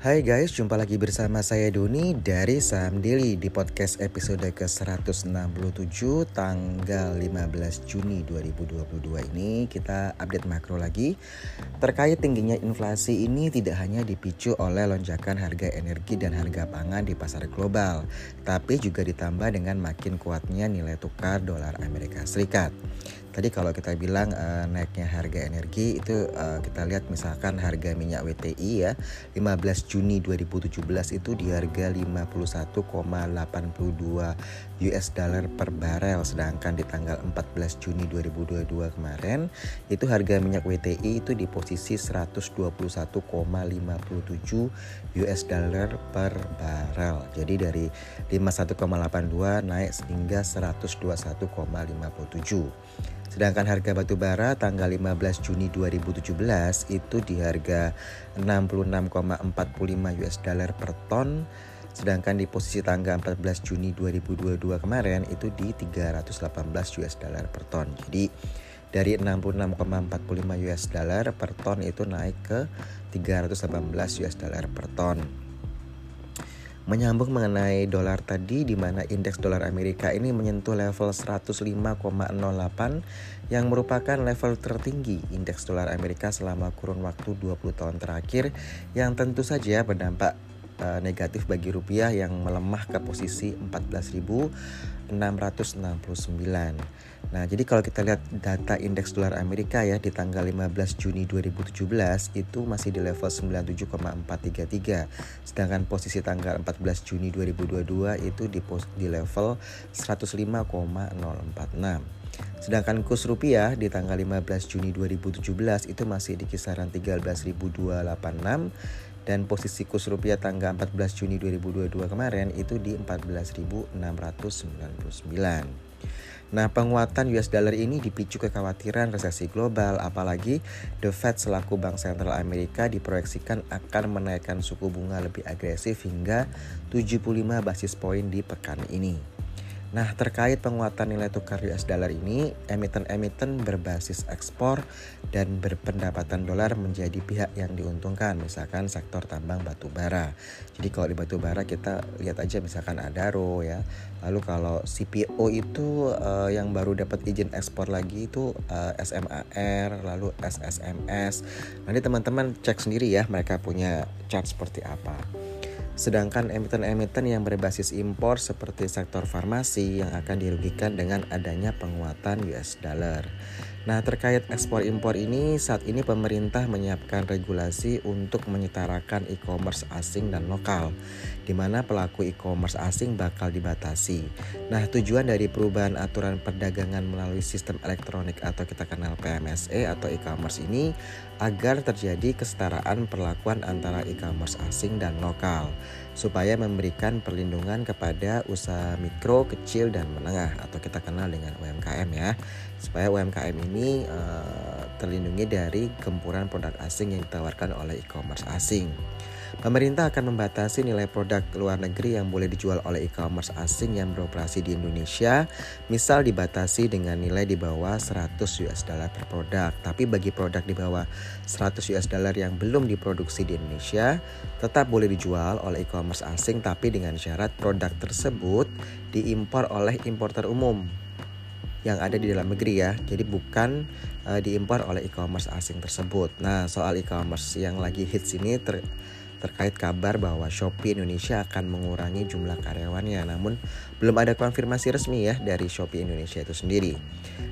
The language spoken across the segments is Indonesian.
Hai guys, jumpa lagi bersama saya Doni dari Saham Daily di podcast episode ke-167 tanggal 15 Juni 2022 ini kita update makro lagi terkait tingginya inflasi ini tidak hanya dipicu oleh lonjakan harga energi dan harga pangan di pasar global tapi juga ditambah dengan makin kuatnya nilai tukar dolar Amerika Serikat. Tadi kalau kita bilang uh, naiknya harga energi itu uh, kita lihat misalkan harga minyak WTI ya 15 Juni 2017 itu di harga 51,82 US dollar per barel sedangkan di tanggal 14 Juni 2022 kemarin itu harga minyak WTI itu di posisi 121,57 US dollar per barel. Jadi dari 51,82 naik hingga 121,57. Sedangkan harga batu bara tanggal 15 Juni 2017 itu di harga 66,45 US dollar per ton. Sedangkan di posisi tanggal 14 Juni 2022 kemarin itu di 318 US dollar per ton. Jadi dari 66,45 US dollar per ton itu naik ke 318 US dollar per ton. Menyambung mengenai dolar tadi di mana indeks dolar Amerika ini menyentuh level 105,08 yang merupakan level tertinggi indeks dolar Amerika selama kurun waktu 20 tahun terakhir yang tentu saja berdampak uh, negatif bagi rupiah yang melemah ke posisi 14.669. Nah, jadi kalau kita lihat data indeks dolar Amerika ya di tanggal 15 Juni 2017 itu masih di level 97,433. Sedangkan posisi tanggal 14 Juni 2022 itu di di level 105,046. Sedangkan kurs rupiah di tanggal 15 Juni 2017 itu masih di kisaran 13.286 dan posisi kurs rupiah tanggal 14 Juni 2022 kemarin itu di 14.699. Nah, penguatan US dollar ini dipicu kekhawatiran resesi global, apalagi The Fed selaku Bank Sentral Amerika diproyeksikan akan menaikkan suku bunga lebih agresif hingga 75 basis poin di pekan ini. Nah, terkait penguatan nilai tukar US dollar ini, emiten-emiten berbasis ekspor dan berpendapatan dolar menjadi pihak yang diuntungkan, misalkan sektor tambang batu bara. Jadi kalau di batu bara kita lihat aja misalkan Adaro ya. Lalu kalau CPO itu uh, yang baru dapat izin ekspor lagi itu uh, eh, SMAR, lalu SSMS. Nanti teman-teman cek sendiri ya mereka punya chart seperti apa. Sedangkan emiten-emiten yang berbasis impor seperti sektor farmasi yang akan dirugikan dengan adanya penguatan US dollar. Nah, terkait ekspor impor ini, saat ini pemerintah menyiapkan regulasi untuk menyetarakan e-commerce asing dan lokal, di mana pelaku e-commerce asing bakal dibatasi. Nah, tujuan dari perubahan aturan perdagangan melalui sistem elektronik atau kita kenal PMSE atau e-commerce ini agar terjadi kesetaraan perlakuan antara e-commerce asing dan lokal, supaya memberikan perlindungan kepada usaha mikro, kecil, dan menengah atau kita kenal dengan UMKM ya, supaya UMKM ini uh, terlindungi dari gempuran produk asing yang ditawarkan oleh e-commerce asing. Pemerintah akan membatasi nilai produk luar negeri yang boleh dijual oleh e-commerce asing yang beroperasi di Indonesia, misal dibatasi dengan nilai di bawah 100 US dollar per produk. Tapi bagi produk di bawah 100 US dollar yang belum diproduksi di Indonesia, tetap boleh dijual oleh e-commerce asing tapi dengan syarat produk tersebut diimpor oleh importer umum yang ada di dalam negeri ya. Jadi bukan uh, diimpor oleh e-commerce asing tersebut. Nah, soal e-commerce yang lagi hits ini ter terkait kabar bahwa Shopee Indonesia akan mengurangi jumlah karyawannya. Namun belum ada konfirmasi resmi ya dari Shopee Indonesia itu sendiri.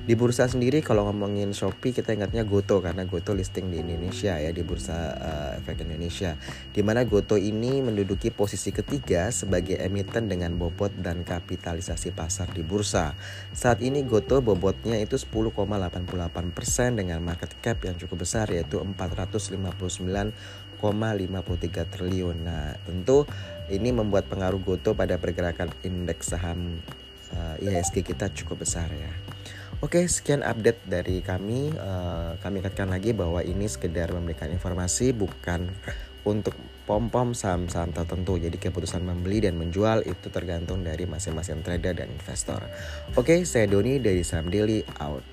Di bursa sendiri kalau ngomongin Shopee kita ingatnya Goto karena Goto listing di Indonesia ya di bursa uh, efek Indonesia. Di mana Goto ini menduduki posisi ketiga sebagai emiten dengan bobot dan kapitalisasi pasar di bursa. Saat ini Goto bobotnya itu 10,88% dengan market cap yang cukup besar yaitu 459 1,53 triliun. Nah, tentu ini membuat pengaruh Goto pada pergerakan indeks saham uh, IHSG kita cukup besar ya. Oke, sekian update dari kami. Uh, kami ingatkan lagi bahwa ini sekedar memberikan informasi bukan untuk pom-pom saham-saham tertentu. Jadi keputusan membeli dan menjual itu tergantung dari masing-masing trader dan investor. Oke, saya Doni dari Saham Daily out.